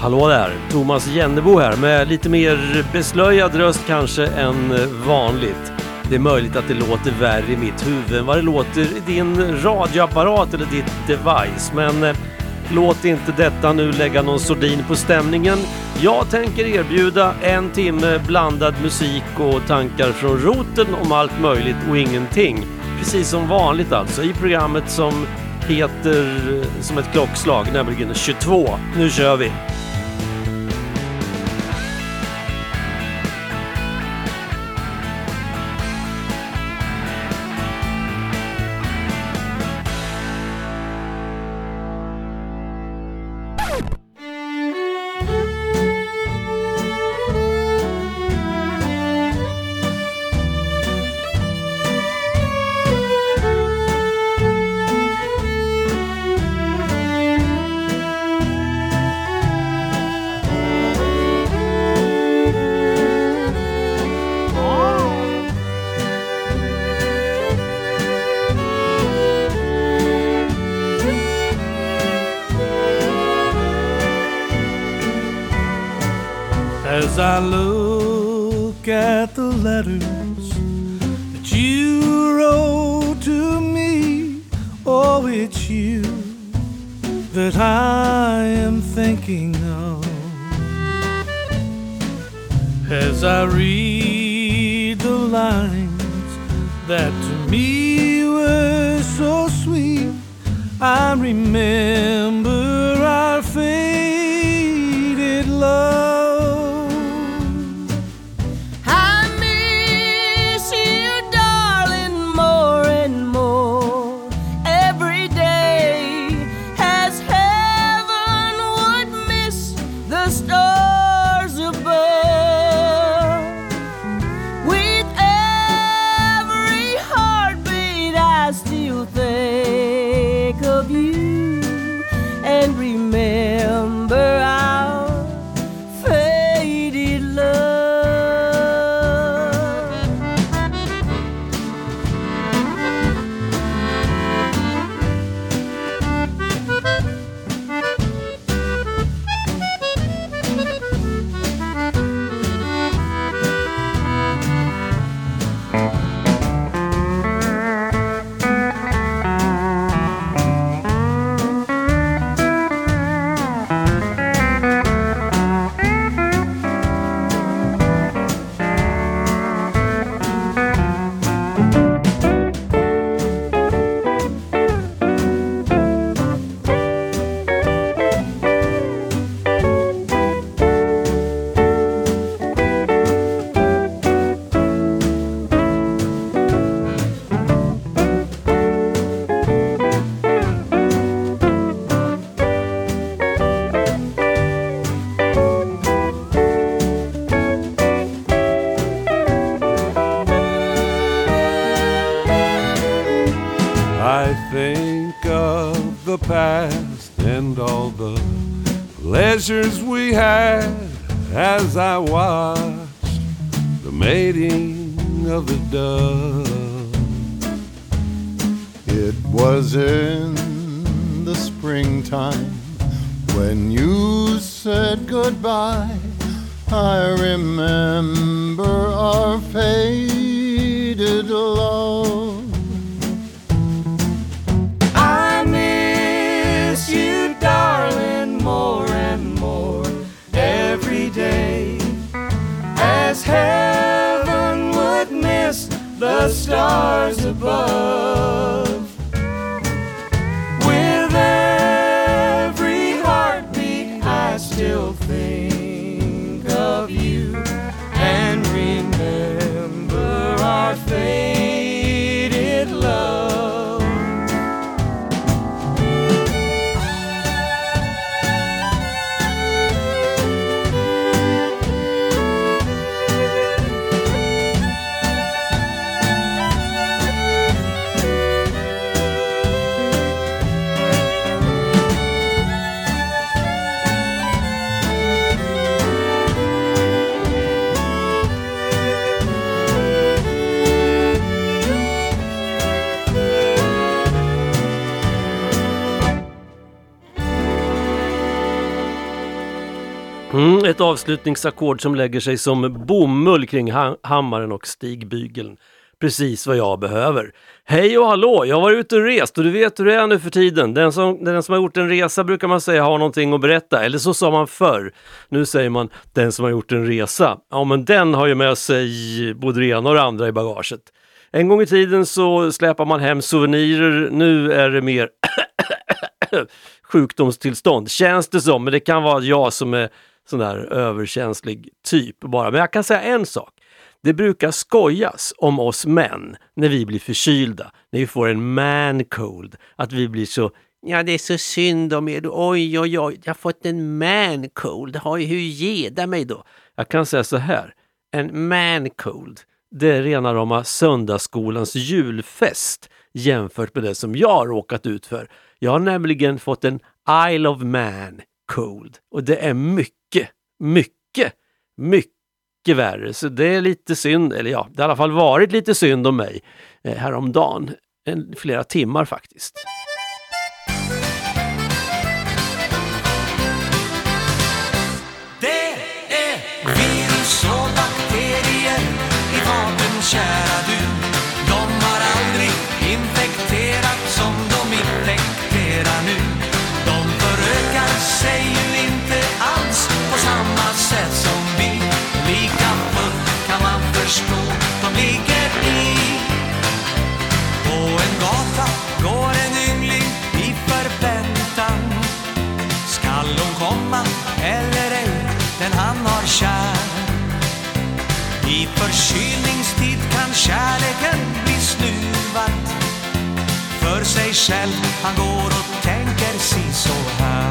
Hallå där! Thomas Jennebo här med lite mer beslöjad röst kanske än vanligt. Det är möjligt att det låter värre i mitt huvud än vad det låter i din radioapparat eller ditt device. Men eh, låt inte detta nu lägga någon sordin på stämningen. Jag tänker erbjuda en timme blandad musik och tankar från roten om allt möjligt och ingenting. Precis som vanligt alltså i programmet som heter som ett klockslag, nämligen 22. Nu kör vi! I remember. As I watched the mating of the dove. It was in the springtime when you said goodbye. I remember our faded love. Heaven would miss the stars above. Mm, ett avslutningsackord som lägger sig som bomull kring ha hammaren och stigbygeln. Precis vad jag behöver. Hej och hallå! Jag var ute och rest och du vet hur det är nu för tiden. Den som, den som har gjort en resa brukar man säga har någonting att berätta, eller så sa man förr. Nu säger man den som har gjort en resa. Ja, men den har ju med sig både det ena och det andra i bagaget. En gång i tiden så släpar man hem souvenirer, nu är det mer sjukdomstillstånd, känns det som. Men det kan vara jag som är sån där överkänslig typ bara. Men jag kan säga en sak. Det brukar skojas om oss män när vi blir förkylda, när vi får en man cold, att vi blir så Ja, det är så synd om er. Oj, oj, oj, jag har fått en man cold. Oj, hur geda mig då? Jag kan säga så här. En man cold, det är rena rama söndagsskolans julfest jämfört med det som jag har råkat ut för. Jag har nämligen fått en Isle of Man cold och det är mycket, mycket, mycket värre. Så det är lite synd, eller ja, det har i alla fall varit lite synd om mig eh, häromdagen. En, flera timmar faktiskt. Det är vi som förkylningstid kan kärleken bli snuvad. För sig själv han går och tänker si så här.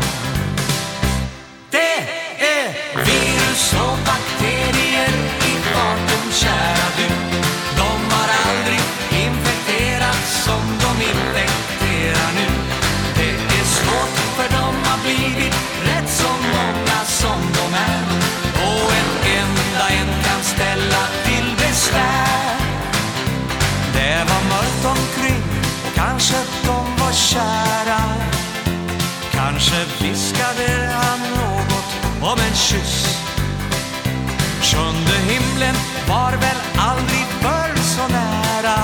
Kära. Kanske viskade han något om en kyss. Sjunde himlen var väl aldrig förr så nära.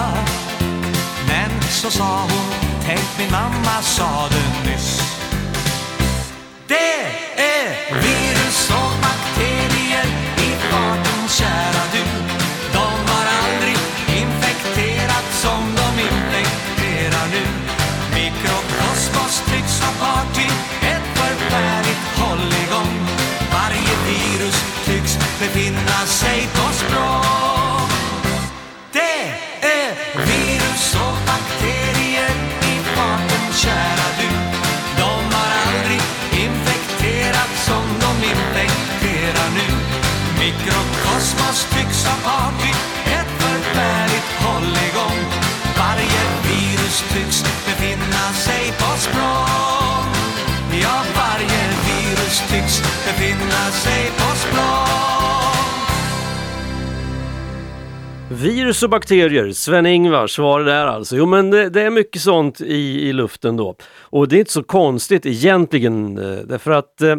Men så sa hon, tänk min mamma sa det nyss. Det är virus som bakterier befinna sig på språng. Det är virus och bakterier i farten kära du. De har aldrig infekterat som de infekterar nu. Mikrokosmos tycks ha party, ett förfärligt hålligång. Varje virus tycks befinna sig på språng. Ja, varje virus tycks befinna sig på Virus och bakterier, Sven-Ingvars var det där alltså. Jo men det, det, är mycket sånt i, i luften då. Och det är inte så konstigt egentligen eh, därför att eh,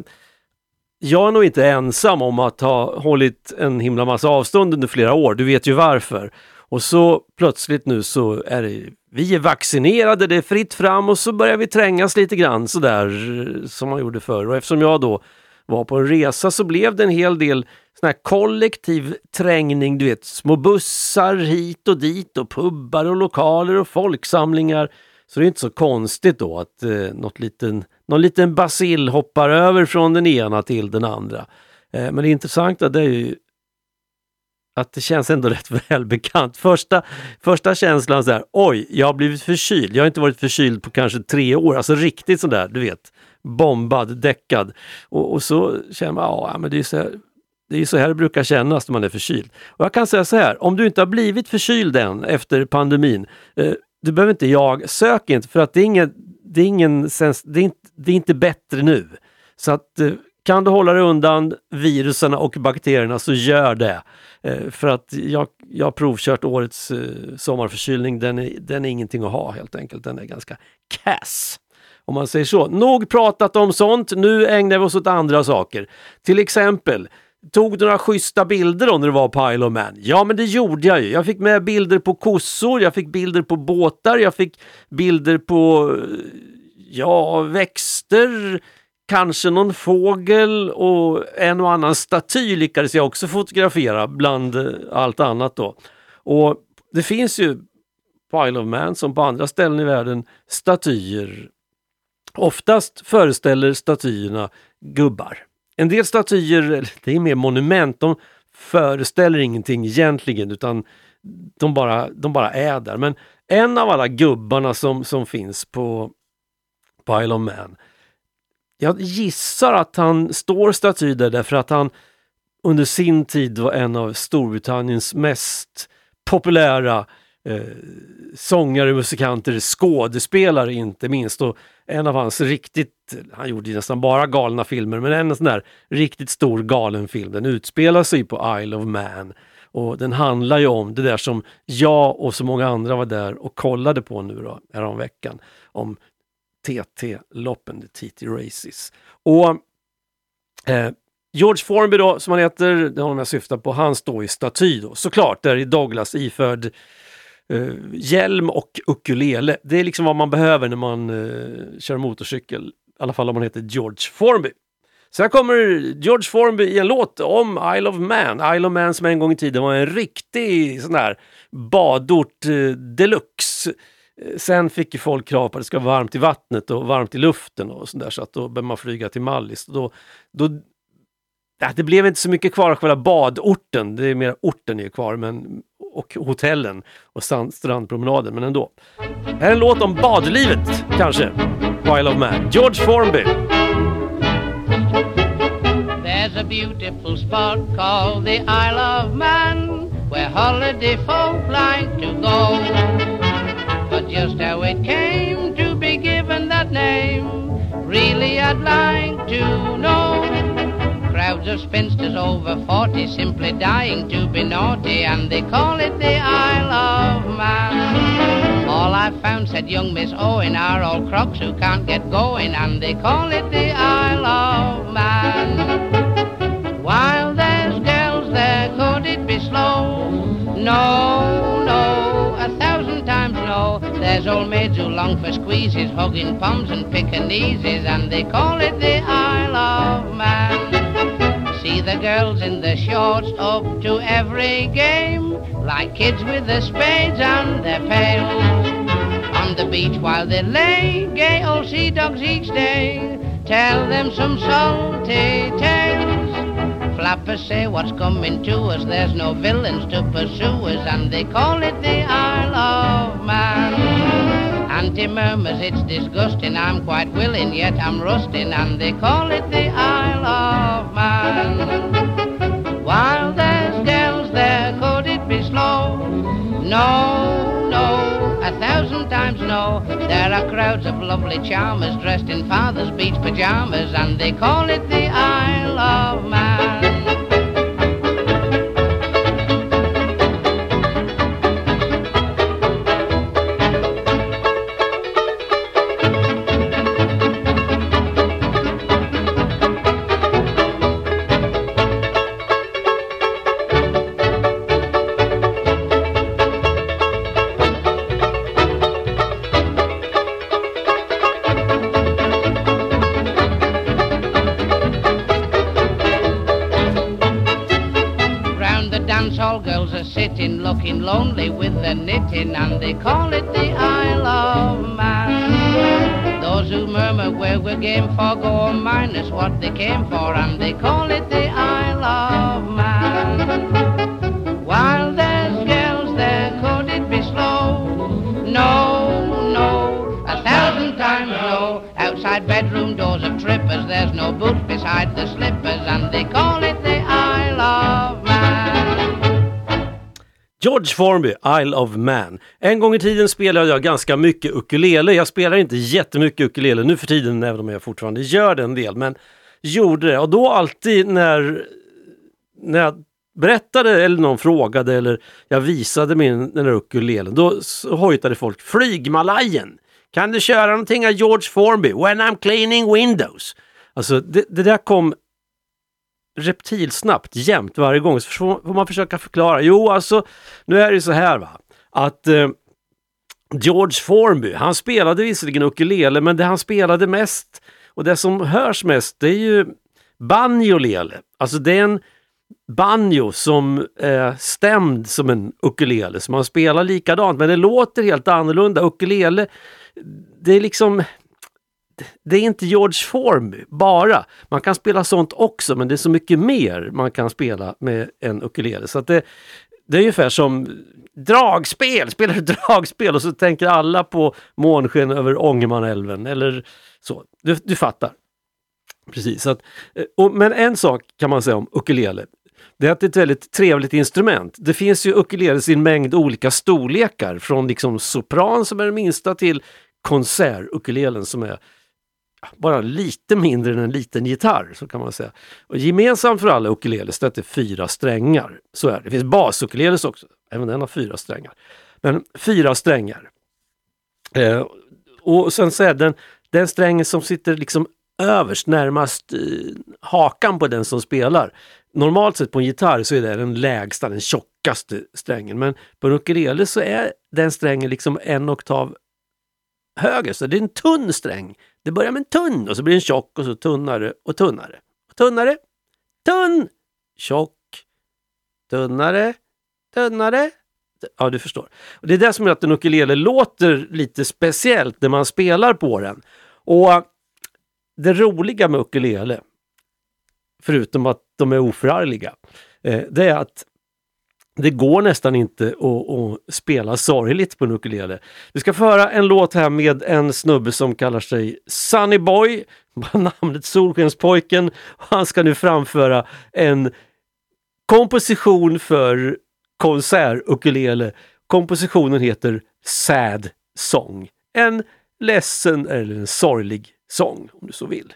jag är nog inte ensam om att ha hållit en himla massa avstånd under flera år. Du vet ju varför. Och så plötsligt nu så är det, vi är vaccinerade, det är fritt fram och så börjar vi trängas lite grann sådär eh, som man gjorde förr. Och eftersom jag då var på en resa så blev det en hel del sån här kollektiv trängning, du vet små bussar hit och dit och pubbar och lokaler och folksamlingar. Så det är inte så konstigt då att eh, något liten, någon liten basil hoppar över från den ena till den andra. Eh, men det intressanta det är ju att det känns ändå rätt välbekant. Första, första känslan så här, oj, jag har blivit förkyld. Jag har inte varit förkyld på kanske tre år, alltså riktigt sådär, du vet, bombad, däckad. Och, och så känner man, ja men det är så här, det är så här det brukar kännas när man är förkyld. Och jag kan säga så här, om du inte har blivit förkyld än efter pandemin, eh, du behöver inte jag, sök inte för att det är, ingen, det är, ingen sens, det är, inte, det är inte bättre nu. Så att eh, kan du hålla dig undan virusen och bakterierna så gör det. Eh, för att jag, jag har provkört årets eh, sommarförkylning, den är, den är ingenting att ha helt enkelt. Den är ganska kass. Om man säger så. Nog pratat om sånt, nu ägnar vi oss åt andra saker. Till exempel, tog du några schyssta bilder då när du var på Isle of Man? Ja, men det gjorde jag ju. Jag fick med bilder på kossor, jag fick bilder på båtar, jag fick bilder på eh, ja, växter, kanske någon fågel och en och annan staty lyckades jag också fotografera bland eh, allt annat då. Och det finns ju på Isle of Man som på andra ställen i världen statyer. Oftast föreställer statyerna gubbar. En del statyer, det är mer monument, de föreställer ingenting egentligen utan de bara, de bara är där. Men en av alla gubbarna som, som finns på, på Isle of Man, jag gissar att han står staty där därför att han under sin tid var en av Storbritanniens mest populära eh, sångare, musikanter, skådespelare inte minst. Och en av hans riktigt, han gjorde nästan bara galna filmer, men en sån där riktigt stor galen film, den utspelar sig på Isle of Man. Och den handlar ju om det där som jag och så många andra var där och kollade på nu då, häromveckan. Om TT-loppen, TT Races. Och eh, George Formby då, som han heter, det har jag syftar på, han står i staty då. Såklart, där är Douglas iförd eh, hjälm och ukulele. Det är liksom vad man behöver när man eh, kör motorcykel. I alla fall om man heter George Formby. Sen kommer George Formby i en låt om Isle of Man. Isle of Man som en gång i tiden var en riktig sån där badort eh, deluxe. Eh, sen fick ju folk krav på att det ska vara varmt i vattnet och varmt i luften och sådär så att då behöver man flyga till Mallis. Då, då, det blev inte så mycket kvar av själva badorten, det är mer orten är kvar men, och hotellen och strandpromenaden, men ändå. Här är en låt om badlivet kanske, Isle of Man. George Formby. There's a beautiful spot called the Isle of Man where holiday folk like to go. But just how it came to be given that name, really I'd like to know. Crowds of spinsters over 40 simply dying to be naughty, and they call it the Isle of Man. All I've found, said young Miss Owen, are all crocs who can't get going, and they call it the Isle of Man. While there's girls there, could it be slow? No, no, a thousand times no. There's old maids who long for squeezes, hugging palms and Pekingese, and they call it the Isle of Man. The girls in the shorts up to every game, like kids with their spades and their pails. On the beach while they lay, gay old sea dogs each day, tell them some salty tales. Flappers say what's coming to us, there's no villains to pursue us, and they call it the Isle of Man. Auntie murmurs it's disgusting, I'm quite willing, yet I'm rusting, and they call it the Isle of Man. While there's girls there, could it be slow? No, no, a thousand times no. There are crowds of lovely charmers dressed in father's beach pajamas, and they call it the Isle of Man. Sitting looking lonely with the knitting and they call it the Isle of Man. Those who murmur where we're game for go on minus what they came for and they call it the Isle of Man. While there's girls there, could it be slow? No, no, a thousand times no. Outside bedroom doors of trippers, there's no boots beside the slippers and they call George Formby, Isle of Man. En gång i tiden spelade jag ganska mycket ukulele. Jag spelar inte jättemycket ukulele nu för tiden, även om jag fortfarande gör det en del. Men gjorde det. Och då alltid när, när jag berättade eller någon frågade eller jag visade min den där ukulelen, då hojtade folk Flygmalajen! Kan du köra någonting av George Formby? When I'm cleaning windows. Alltså det, det där kom reptilsnabbt jämt varje gång. Så får man försöka förklara. Jo, alltså nu är det så här va. Att eh, George Formby, han spelade visserligen ukulele men det han spelade mest och det som hörs mest det är ju banjolele. Alltså det är en banjo som är stämd som en ukulele. Så man spelar likadant men det låter helt annorlunda. Ukulele, det är liksom det är inte George Formby bara. Man kan spela sånt också men det är så mycket mer man kan spela med en ukulele. Så det, det är ungefär som dragspel, spelar du dragspel och så tänker alla på månsken över Ångermanälven eller så. Du, du fattar. Precis. Att, eh, och, men en sak kan man säga om ukulele. Det är att det är ett väldigt trevligt instrument. Det finns ju ukuleles i en mängd olika storlekar från liksom sopran som är den minsta till konsertukulelen som är bara lite mindre än en liten gitarr, så kan man säga. Och gemensamt för alla ukuleles är att det är fyra strängar. Så är det. Det finns basukuleles också, även den har fyra strängar. Men fyra strängar. Eh, och sen så är den, den strängen som sitter liksom överst, närmast eh, hakan på den som spelar. Normalt sett på en gitarr så är det den lägsta, den tjockaste strängen. Men på en ukulele så är den strängen liksom en oktav höger, så det är en tunn sträng. Det börjar med en tunn och så blir den tjock och så tunnare och tunnare. Och tunnare, tunn, tjock, tunnare, tunnare. Ja, du förstår. Och Det är det som gör att en ukulele låter lite speciellt när man spelar på den. Och det roliga med ukulele, förutom att de är oförargliga, eh, det är att det går nästan inte att, att, spela sorgligt på en ukulele. Vi ska föra en låt här med en snubbe som kallar sig Sunny Boy, namnet Solskenspojken. Han ska nu framföra en komposition för konsertukulele. Kompositionen heter Sad Song. En ledsen eller en sorglig sång om du så vill.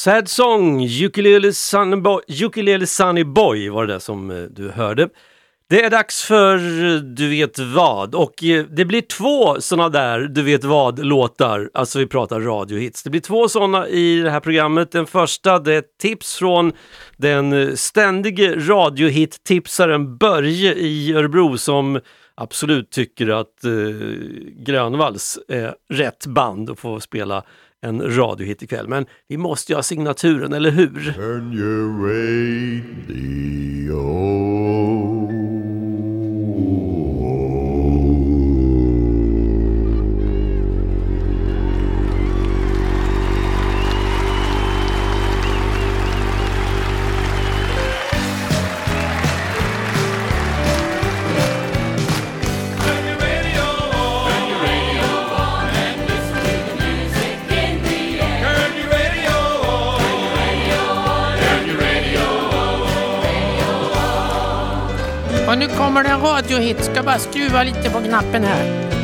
Sad Song, Ukulele Sunny Boy, Ukulele Sunny Boy var det där som eh, du hörde. Det är dags för eh, Du vet vad och eh, det blir två sådana där Du vet vad-låtar, alltså vi pratar radiohits. Det blir två sådana i det här programmet. Den första det är ett tips från den ständige radiohit-tipsaren Börje i Örebro som absolut tycker att eh, Grönvalls är rätt band att få spela en radiohit ikväll. Men vi måste ju ha signaturen, eller hur? Och nu kommer det en radiohit. Ska bara skruva lite på knappen här. Här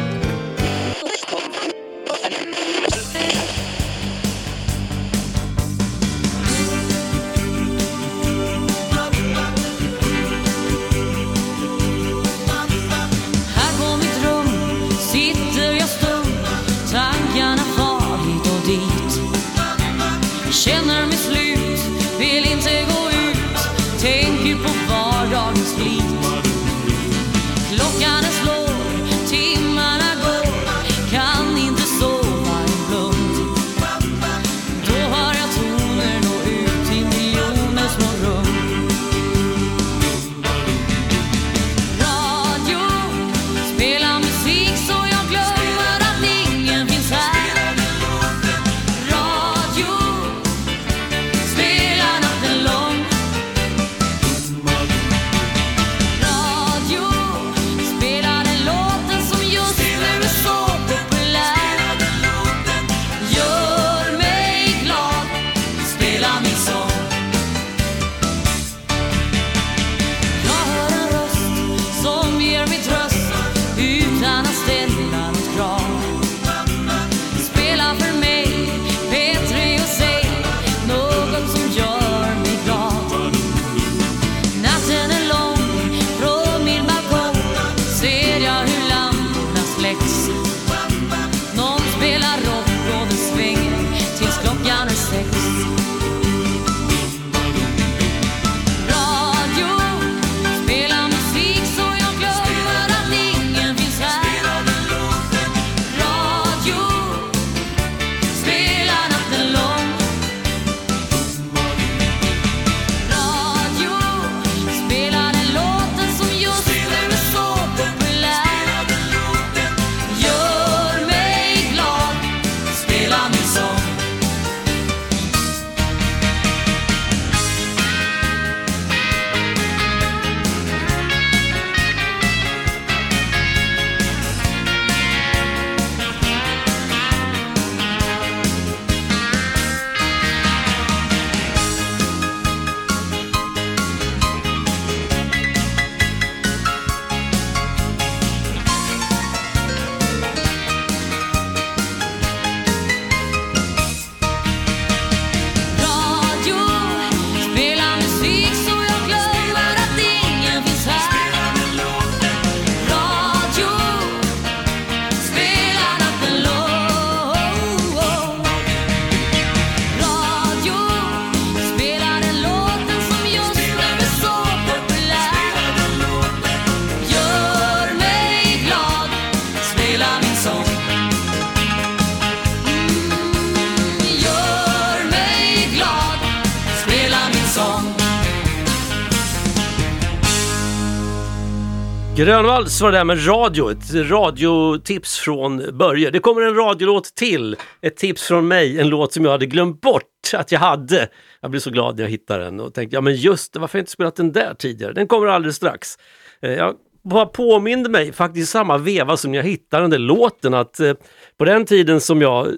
Grönvalls var det där med radio, ett radiotips från Börje. Det kommer en radiolåt till, ett tips från mig, en låt som jag hade glömt bort att jag hade. Jag blev så glad när jag hittade den och tänkte, ja men just det, varför har jag inte spelat den där tidigare? Den kommer alldeles strax. Eh, jag bara påminde mig faktiskt i samma veva som jag hittade den där låten att eh, på den tiden som jag eh,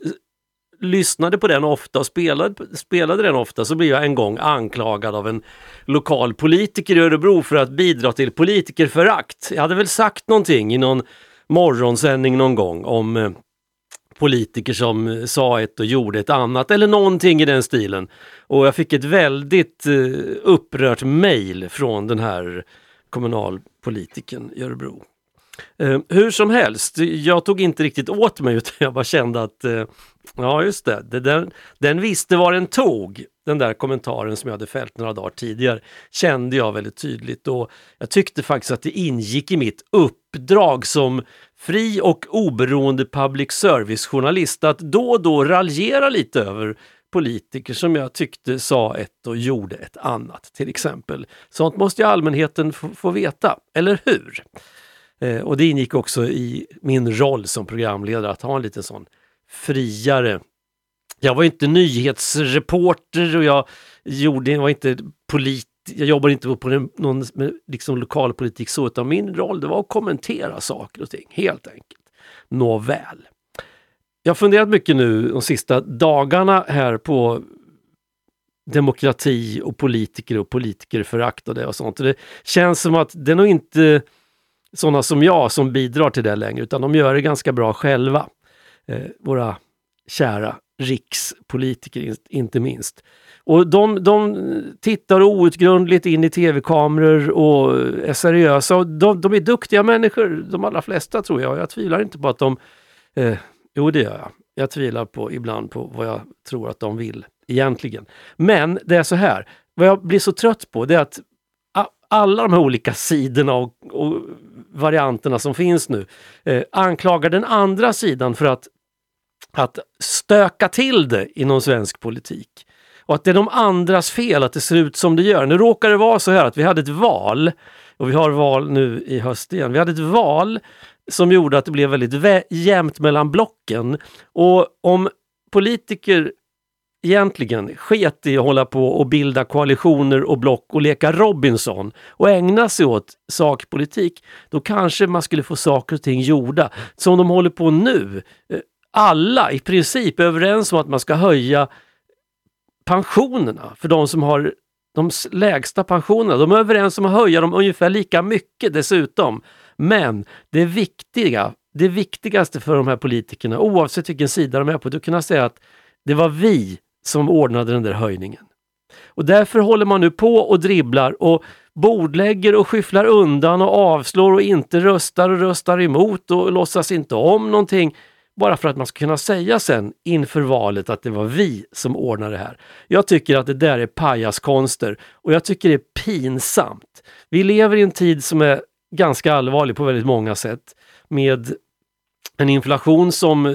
lyssnade på den ofta och spelade, spelade den ofta så blev jag en gång anklagad av en lokal politiker i Örebro för att bidra till politikerförakt. Jag hade väl sagt någonting i någon morgonsändning någon gång om eh, politiker som eh, sa ett och gjorde ett annat eller någonting i den stilen. Och jag fick ett väldigt eh, upprört mejl från den här kommunalpolitiken i Örebro. Eh, hur som helst, jag tog inte riktigt åt mig utan jag bara kände att eh, ja just det, det den, den visste var den tog. Den där kommentaren som jag hade fällt några dagar tidigare kände jag väldigt tydligt och jag tyckte faktiskt att det ingick i mitt uppdrag som fri och oberoende public service-journalist att då och då raljera lite över politiker som jag tyckte sa ett och gjorde ett annat till exempel. Sånt måste ju allmänheten få, veta, eller hur? Eh, och det ingick också i min roll som programledare att ha en liten sån friare jag var inte nyhetsreporter och jag gjorde, jag var inte polit, jag jobbade inte på någon liksom lokalpolitik så, utan min roll det var att kommentera saker och ting, helt enkelt. Nåväl. Jag har funderat mycket nu de sista dagarna här på demokrati och politiker och politikerförakt och det och sånt. Och det känns som att det är nog inte sådana som jag som bidrar till det längre, utan de gör det ganska bra själva. Eh, våra kära rikspolitiker inte minst. Och de, de tittar outgrundligt in i tv-kameror och är seriösa. Och de, de, är duktiga människor, de allra flesta tror jag. Jag tvivlar inte på att de... Eh, jo, det gör jag. Jag tvivlar på ibland på vad jag tror att de vill egentligen. Men det är så här, vad jag blir så trött på det är att alla de här olika sidorna och, och varianterna som finns nu eh, anklagar den andra sidan för att att stöka till det inom svensk politik. Och att det är de andras fel att det ser ut som det gör. Nu råkar det vara så här att vi hade ett val, och vi har val nu i höst igen. Vi hade ett val som gjorde att det blev väldigt jämnt mellan blocken. Och om politiker egentligen sket i att hålla på och bilda koalitioner och block och leka Robinson och ägna sig åt sakpolitik, då kanske man skulle få saker och ting gjorda. Som de håller på nu eh, alla i princip är överens om att man ska höja pensionerna för de som har de lägsta pensionerna. De är överens om att höja dem ungefär lika mycket dessutom. Men det viktiga, det viktigaste för de här politikerna, oavsett vilken sida de är på, är att kunna säga att det var vi som ordnade den där höjningen. Och därför håller man nu på och dribblar och bordlägger och skyfflar undan och avslår och inte röstar och röstar emot och låtsas inte om någonting. Bara för att man ska kunna säga sen inför valet att det var vi som ordnade det här. Jag tycker att det där är pajaskonster och jag tycker det är pinsamt. Vi lever i en tid som är ganska allvarlig på väldigt många sätt med en inflation som eh,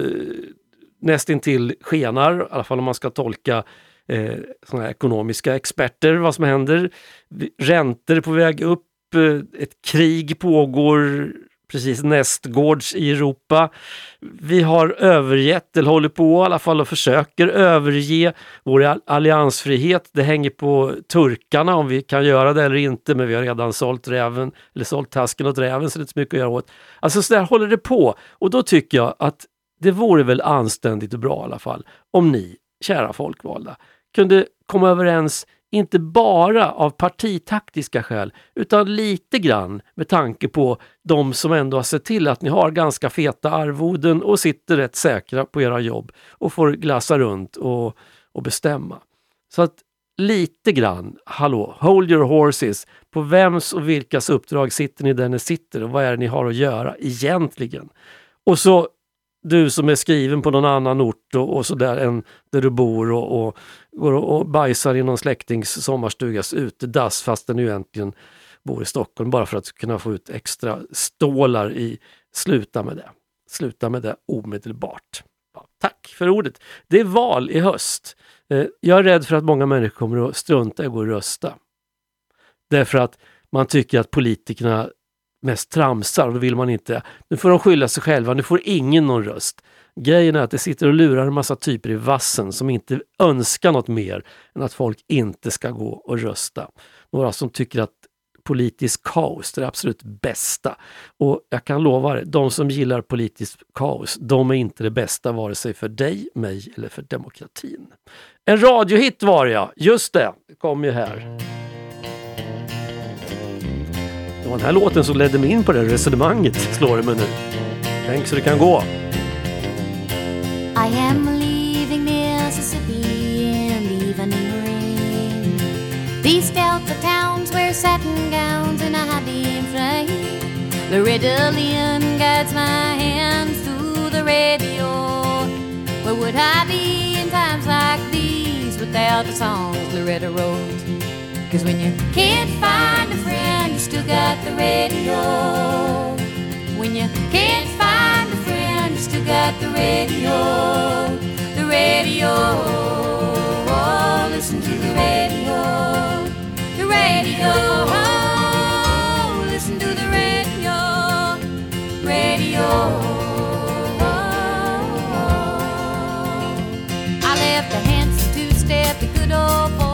nästintill skenar, i alla fall om man ska tolka eh, såna ekonomiska experter vad som händer. Räntor är på väg upp, eh, ett krig pågår precis nästgårds i Europa. Vi har övergett, eller håller på i alla fall och försöker överge vår alliansfrihet. Det hänger på turkarna om vi kan göra det eller inte, men vi har redan sålt räven, eller sålt tasken åt räven så det är inte så mycket att göra åt. Alltså så där håller det på och då tycker jag att det vore väl anständigt och bra i alla fall om ni, kära folkvalda, kunde komma överens inte bara av partitaktiska skäl, utan lite grann med tanke på de som ändå har sett till att ni har ganska feta arvoden och sitter rätt säkra på era jobb och får glassa runt och, och bestämma. Så att lite grann, hallå, hold your horses. På vems och vilkas uppdrag sitter ni där ni sitter och vad är det ni har att göra egentligen? Och så du som är skriven på någon annan ort och, och sådär än där du bor och, och går och, och bajsar i någon släktings sommarstugas utedass fast den egentligen bor i Stockholm bara för att kunna få ut extra stålar i. Sluta med det. Sluta med det omedelbart. Ja, tack för ordet. Det är val i höst. Eh, jag är rädd för att många människor kommer att strunta i att gå och rösta. Därför att man tycker att politikerna mest tramsar och då vill man inte. Nu får de skylla sig själva, nu får ingen någon röst. Grejen är att det sitter och lurar en massa typer i vassen som inte önskar något mer än att folk inte ska gå och rösta. Några som tycker att politisk kaos är det absolut bästa. Och jag kan lova dig, de som gillar politiskt kaos, de är inte det bästa vare sig för dig, mig eller för demokratin. En radiohit var jag, just det, det kom ju här. Var den här låten som ledde mig in på det resonemanget, slår det mig nu. Tänk så det kan gå. I am leaving Mississippi in the evening rain. These delta towns wear satin gowns and a high beam flame. Loretta Lynn guides my hands through the radio. Where would I be in times like these without the songs Loretta wrote? Cause when you can't find a friend, you still got the radio. When you can't find a friend, you still got the radio. The radio. Oh, listen to the radio. The radio. Oh, listen to the radio. Radio. Oh, oh, oh. I left handsome two-step, a good old boy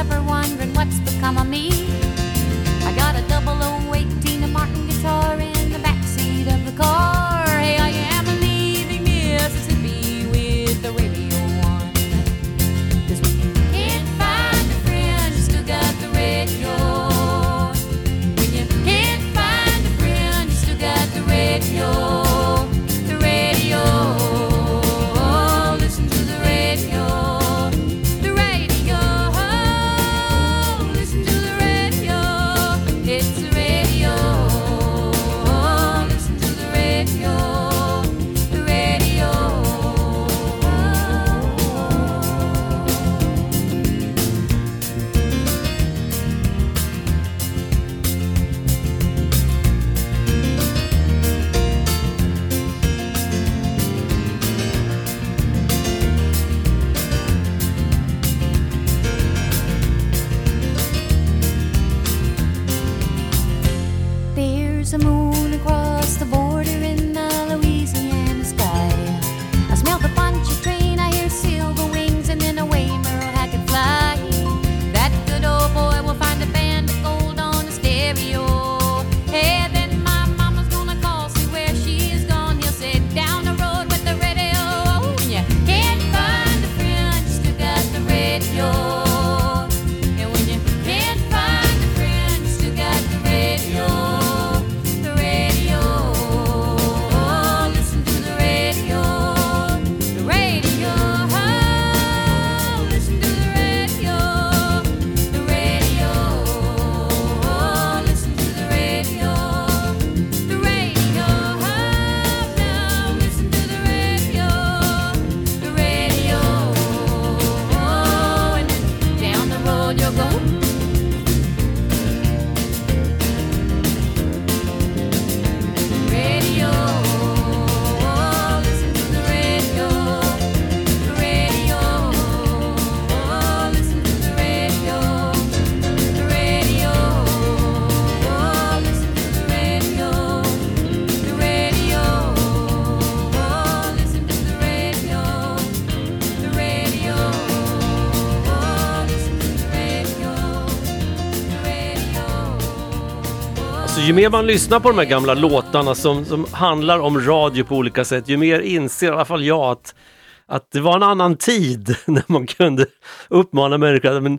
supper, wondering what's become of me. I got a double mer man lyssnar på de här gamla låtarna som, som handlar om radio på olika sätt, ju mer inser i alla fall jag att, att det var en annan tid när man kunde uppmana människor att, men,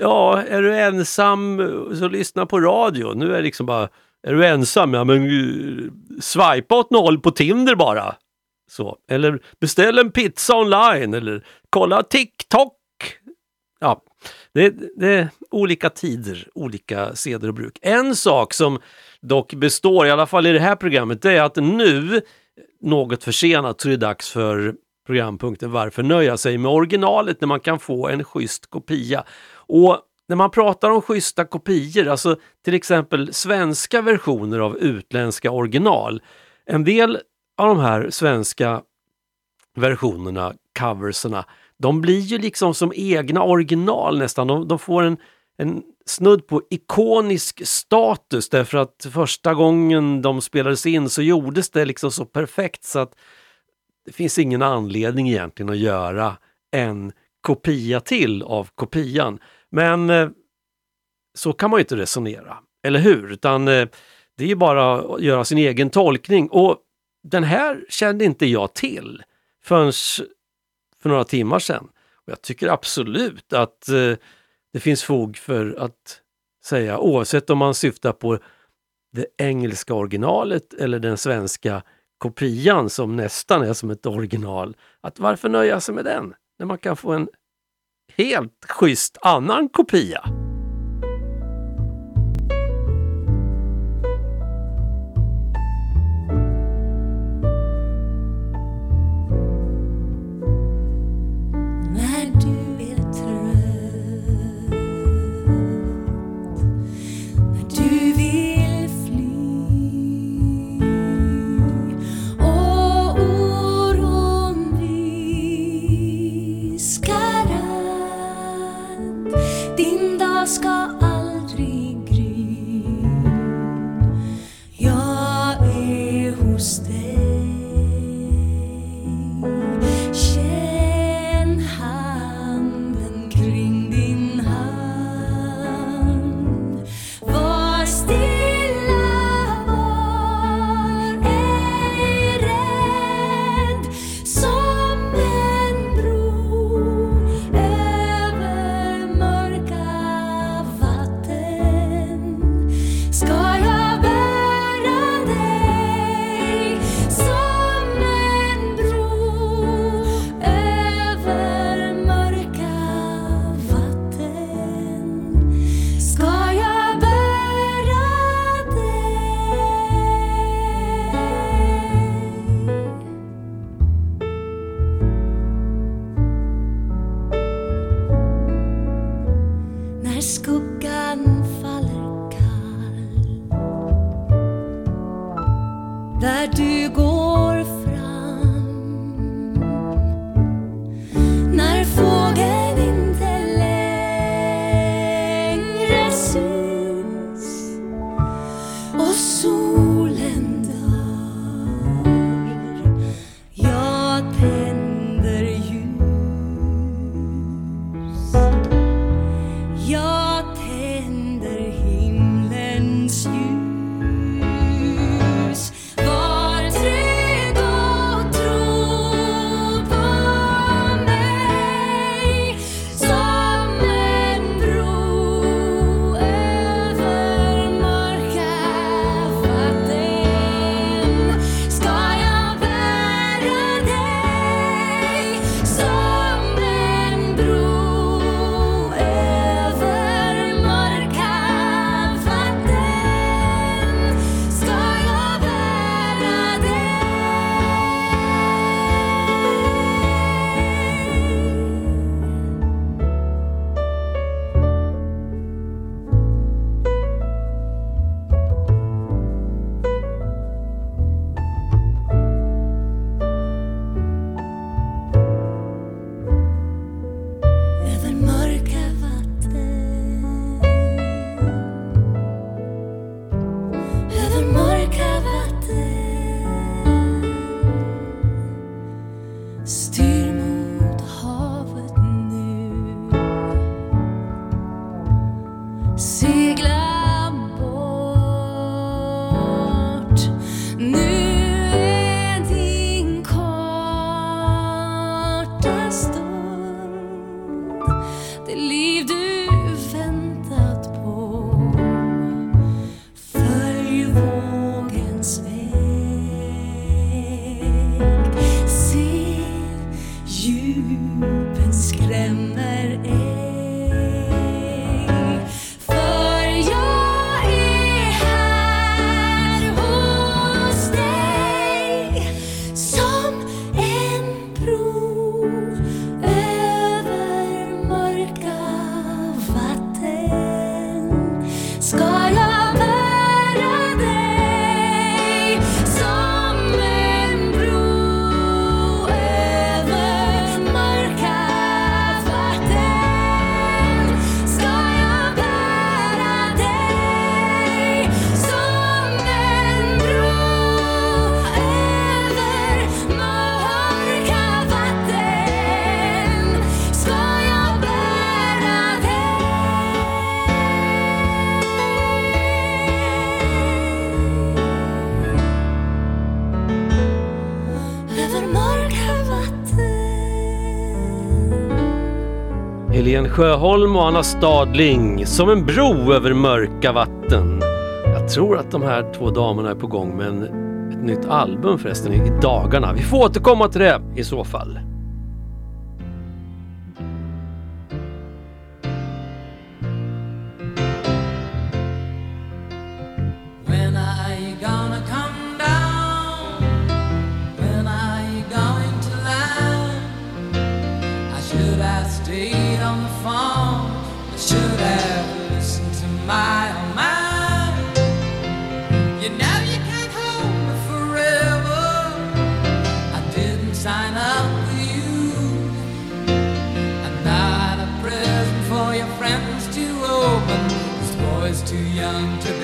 ja, är du ensam så lyssna på radio. Nu är det liksom bara, är du ensam, ja men swipa åt noll på Tinder bara. Så. Eller beställ en pizza online eller kolla TikTok. Ja, det, det är olika tider, olika seder och bruk. En sak som dock består, i alla fall i det här programmet, det är att nu, något försenat, så är det dags för programpunkten Varför nöja sig med originalet när man kan få en schysst kopia? Och när man pratar om schyssta kopior, alltså till exempel svenska versioner av utländska original, en del av de här svenska versionerna, coverserna, de blir ju liksom som egna original nästan. De, de får en, en snudd på ikonisk status därför att första gången de spelades in så gjordes det liksom så perfekt så att det finns ingen anledning egentligen att göra en kopia till av kopian. Men eh, så kan man ju inte resonera, eller hur? Utan eh, det är ju bara att göra sin egen tolkning och den här kände inte jag till förrän för några timmar sedan. Och jag tycker absolut att eh, det finns fog för att säga, oavsett om man syftar på det engelska originalet eller den svenska kopian som nästan är som ett original, att varför nöja sig med den när man kan få en helt schysst annan kopia? skuggan faller kall. Där du går Sjöholm och Anna Stadling som en bro över mörka vatten. Jag tror att de här två damerna är på gång med ett nytt album förresten i dagarna. Vi får återkomma till det i så fall. Have stayed on the phone. I should have listened to my own mind. You know you can't hold me forever. I didn't sign up with you. I'm not a present for your friends to open. This boy's too young to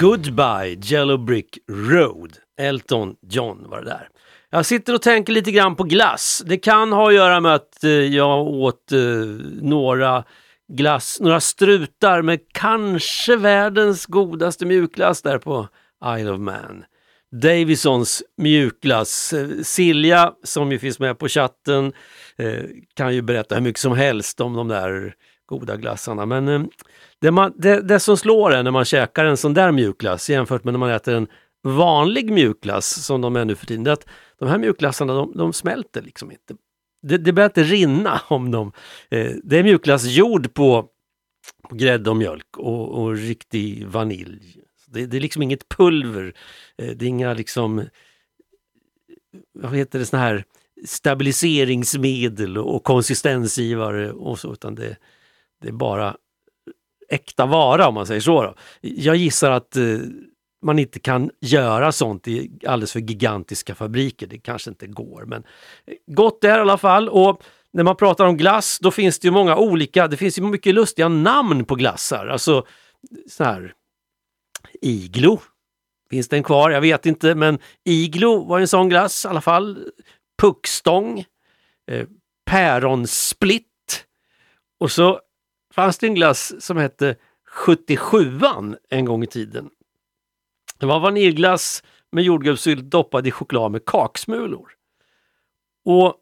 Goodbye Yellow Brick Road. Elton John var det där. Jag sitter och tänker lite grann på glass. Det kan ha att göra med att eh, jag åt eh, några glass, några strutar med kanske världens godaste mjukglass där på Isle of Man. Davisons mjukglass. Eh, Silja, som ju finns med på chatten, kan ju berätta hur mycket som helst om de där goda glassarna. Men eh, det, man, det, det som slår en när man käkar en sån där mjukglass jämfört med när man äter en vanlig mjukglass som de är nu för tiden, det är att de här mjukglassarna de, de smälter liksom inte. Det, det börjar inte rinna om dem. Eh, det är mjukglass gjord på, på grädde och mjölk och, och riktig vanilj. Det, det är liksom inget pulver. Eh, det är inga liksom, vad heter det, såna här stabiliseringsmedel och konsistensgivare och så, utan det, det är bara äkta vara om man säger så. Då. Jag gissar att eh, man inte kan göra sånt i alldeles för gigantiska fabriker. Det kanske inte går, men eh, gott är i alla fall. Och när man pratar om glass, då finns det ju många olika, det finns ju mycket lustiga namn på glassar. Alltså så här Iglo. Finns den kvar? Jag vet inte, men Iglo var en sån glass i alla fall. Puckstång. Eh, päronsplitt. Och så fanns det en glass som hette 77an en gång i tiden. Det var vaniljglass med jordgubbssylt doppad i choklad med kaksmulor. Och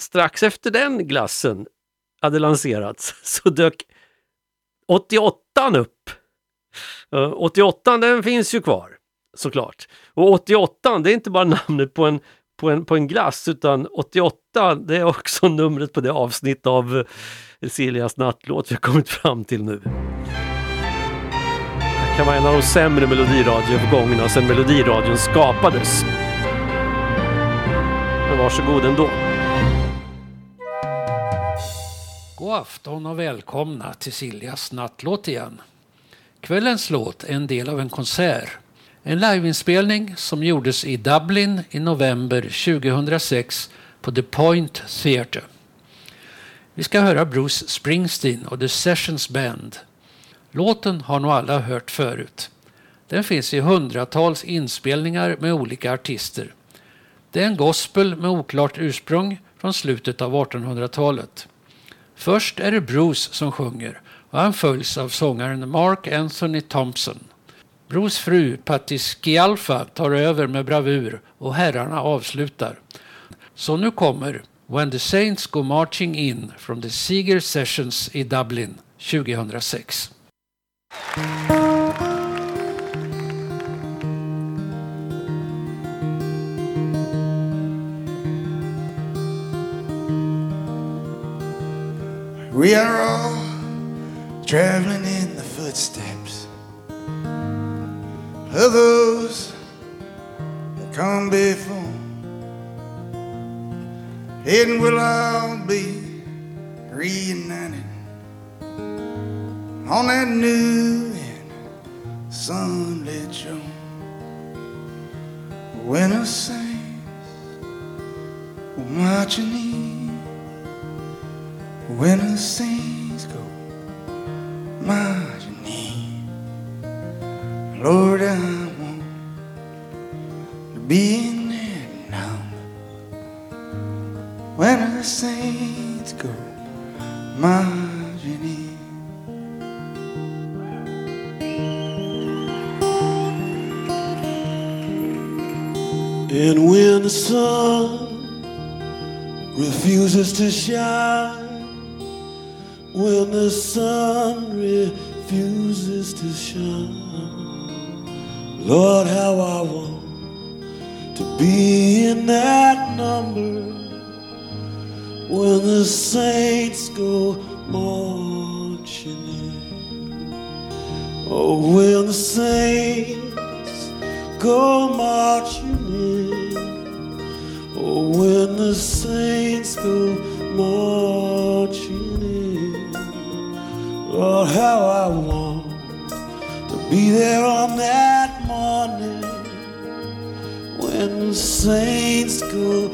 strax efter den glassen, hade lanserats så dök 88an upp. Eh, 88an den finns ju kvar såklart. Och 88 det är inte bara namnet på en, på en, på en glass utan 88 det är också numret på det avsnitt av eh, Siljas nattlåt vi har kommit fram till nu. Det kan vara en av de sämre melodiradioövergångarna sedan melodiradion skapades. Men varsågod ändå. God afton och välkomna till Siljas nattlåt igen. Kvällens låt är en del av en konsert. En liveinspelning som gjordes i Dublin i november 2006 på The Point Theatre. Vi ska höra Bruce Springsteen och The Sessions Band. Låten har nog alla hört förut. Den finns i hundratals inspelningar med olika artister. Det är en gospel med oklart ursprung från slutet av 1800-talet. Först är det Bruce som sjunger och han följs av sångaren Mark Anthony Thompson. Bros fru Pattis Scialfa tar över med bravur och herrarna avslutar. Så nu kommer When the Saints Go Marching In från The Seeger Sessions i Dublin 2006. We are all traveling in the footsteps those that come before. And we'll all be reunited on that new and sunlit shore. When a saints will marching in when the saints go in, Lord, I want to be in that number. When the saints go marching in. And when the sun refuses to shine, when the sun refuses to shine, Lord, how I want to be in that number when the saints go marching in. Oh, when the saints go marching when the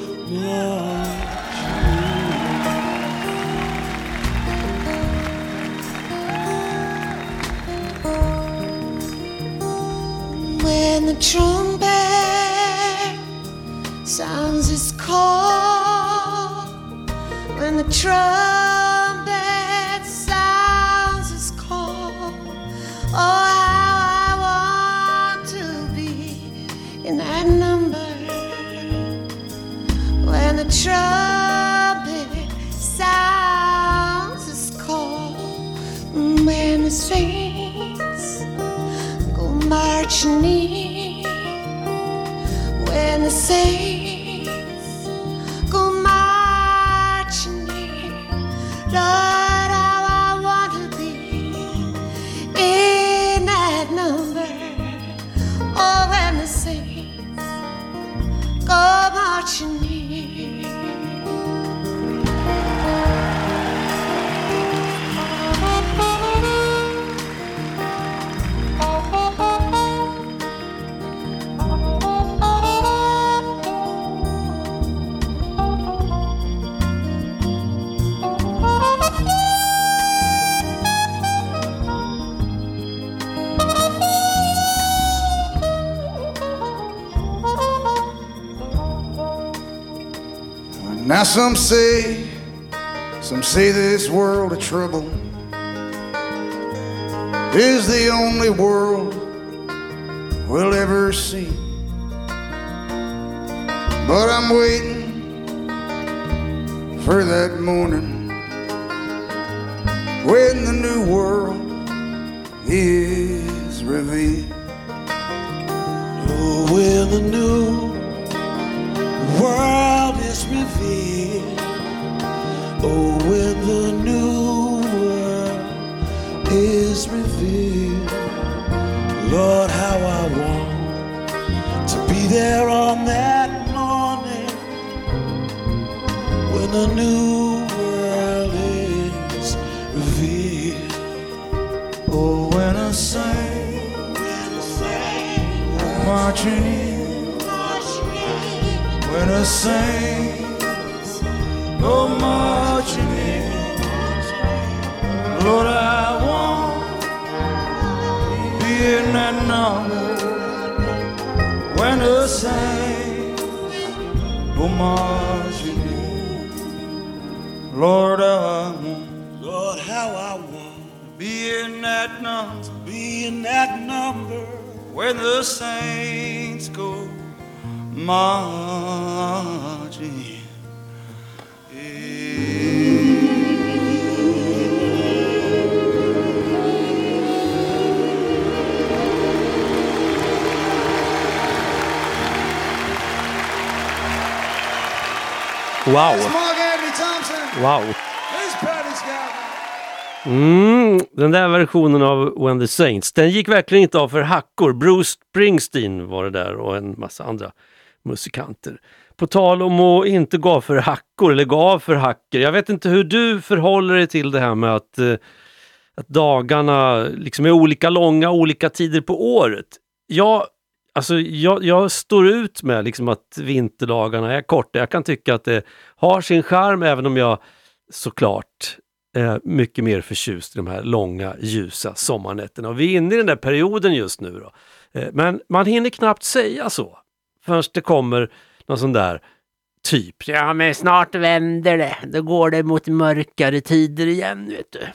some say, some say this world of trouble is the only world we'll ever see. But I'm waiting for that morning when the new world is revealed. Oh, when the new world sing, oh, marching in, Lord, I want to be in that number when I sing, oh, marching in, Lord, I want, Lord, how I want be in that number. be in that number. when the saints go marching. Wow! Wow! Mm, den där versionen av When the Saints, den gick verkligen inte av för hackor. Bruce Springsteen var det där och en massa andra musikanter. På tal om att inte gå av för hackor eller gå av för hacker. Jag vet inte hur du förhåller dig till det här med att, eh, att dagarna liksom är olika långa olika tider på året. Jag, alltså, jag, jag står ut med liksom att vinterdagarna är korta. Jag kan tycka att det har sin charm även om jag såklart är mycket mer förtjust i de här långa ljusa sommarnätterna. Och vi är inne i den där perioden just nu. Då. Eh, Men man hinner knappt säga så förrän det kommer någon sån där typ. Ja, men snart vänder det. Då går det mot mörkare tider igen, vet du.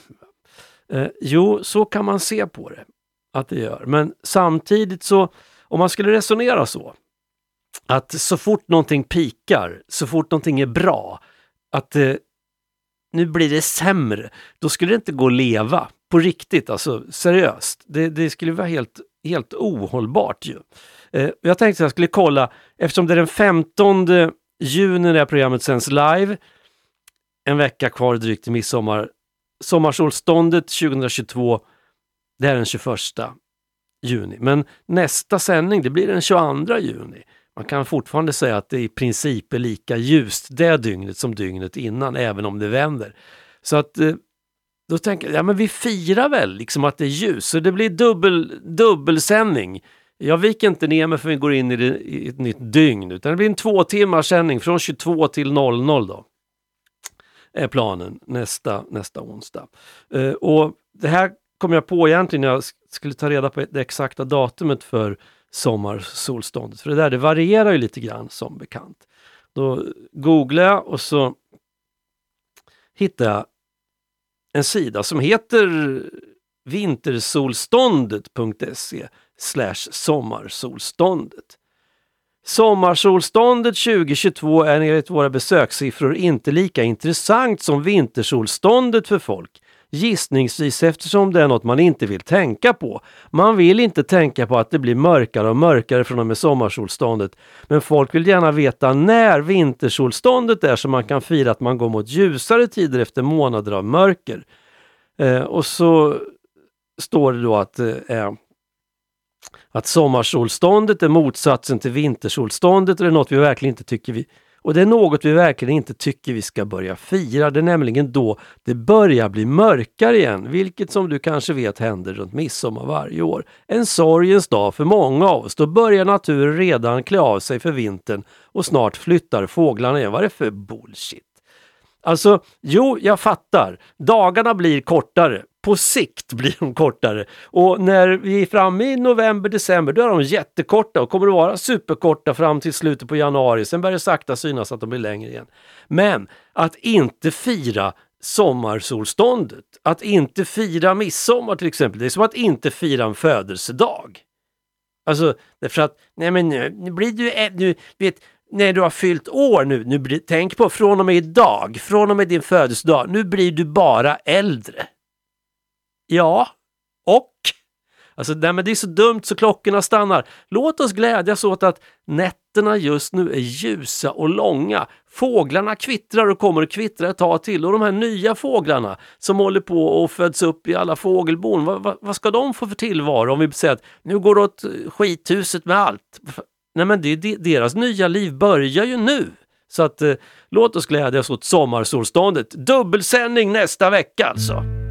Eh, jo, så kan man se på det. Att det gör. Men samtidigt så, om man skulle resonera så. Att så fort någonting pikar, så fort någonting är bra, att eh, nu blir det sämre. Då skulle det inte gå att leva på riktigt, alltså seriöst. Det, det skulle vara helt, helt ohållbart ju. Eh, jag tänkte att jag skulle kolla, eftersom det är den 15 juni när det här programmet sänds live, en vecka kvar drygt till midsommar. Sommarsolståndet 2022, det är den 21 juni. Men nästa sändning, det blir den 22 juni. Man kan fortfarande säga att det i princip är lika ljust det dygnet som dygnet innan, även om det vänder. Så att eh, då tänker jag, ja men vi firar väl liksom att det är ljus, så det blir dubbel, dubbelsändning. Jag viker inte ner mig för vi går in i, det, i ett nytt dygn, utan det blir en två timmars sändning från 22 till 00 då. Är planen nästa, nästa onsdag. Eh, och det här kom jag på egentligen när jag skulle ta reda på det exakta datumet för sommarsolståndet. För det där det varierar ju lite grann som bekant. Då googlade jag och så hittade jag en sida som heter vintersolståndet.se slash sommarsolståndet. Sommarsolståndet 2022 är enligt våra besökssiffror inte lika intressant som vintersolståndet för folk. Gissningsvis eftersom det är något man inte vill tänka på. Man vill inte tänka på att det blir mörkare och mörkare från och med sommarsolståndet. Men folk vill gärna veta när vintersolståndet är så man kan fira att man går mot ljusare tider efter månader av mörker. Eh, och så står det då att eh, eh att sommarsolståndet är motsatsen till vintersolståndet och det är något vi verkligen inte tycker vi och det är något vi verkligen inte tycker vi ska börja fira. Det är nämligen då det börjar bli mörkare igen, vilket som du kanske vet händer runt midsommar varje år. En sorgens dag för många av oss. Då börjar naturen redan klä av sig för vintern och snart flyttar fåglarna igen. Vad är det för bullshit? Alltså, jo, jag fattar. Dagarna blir kortare. På sikt blir de kortare. Och när vi är framme i november, december, då är de jättekorta och kommer att vara superkorta fram till slutet på januari. Sen börjar det sakta synas att de blir längre igen. Men att inte fira sommarsolståndet, att inte fira midsommar till exempel, det är som att inte fira en födelsedag. Alltså, därför att, nej men nu, nu blir du, nu, vet, när du har fyllt år nu, nu blir, tänk på från och med idag, från och med din födelsedag, nu blir du bara äldre. Ja, och? Alltså, nej, men det är så dumt så klockorna stannar. Låt oss glädjas åt att nätterna just nu är ljusa och långa. Fåglarna kvittrar och kommer att kvittra ett tag till och de här nya fåglarna som håller på och föds upp i alla fågelbon, vad, vad, vad ska de få för tillvaro om vi säger att nu går det åt skithuset med allt? Nej men det, det, deras nya liv börjar ju nu. Så att eh, låt oss glädjas åt sommarsolståndet. Dubbelsändning nästa vecka alltså.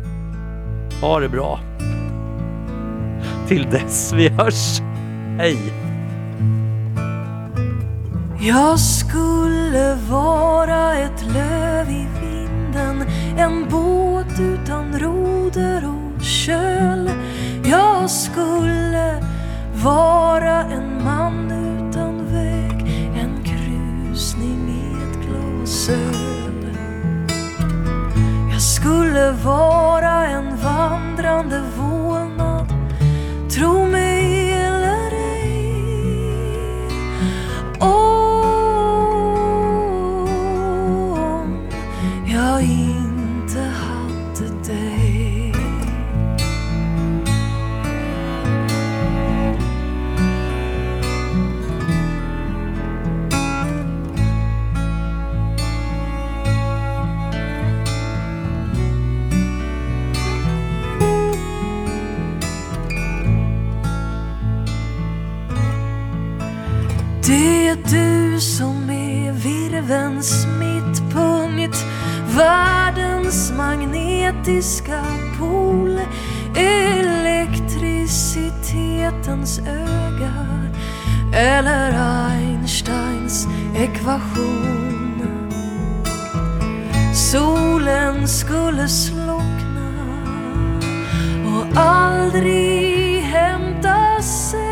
Ha det bra. Till dess vi hörs. Hej! Jag skulle vara ett löv i vinden En båt utan roder och köl Jag skulle vara en man utan väg En krusning i ett glas öl jag skulle vara en vandrande vålnad Tro mig Det är du som är virvelns mittpunkt Världens magnetiska pol Elektricitetens öga Eller Einsteins ekvation Solen skulle slockna och aldrig hämta sig.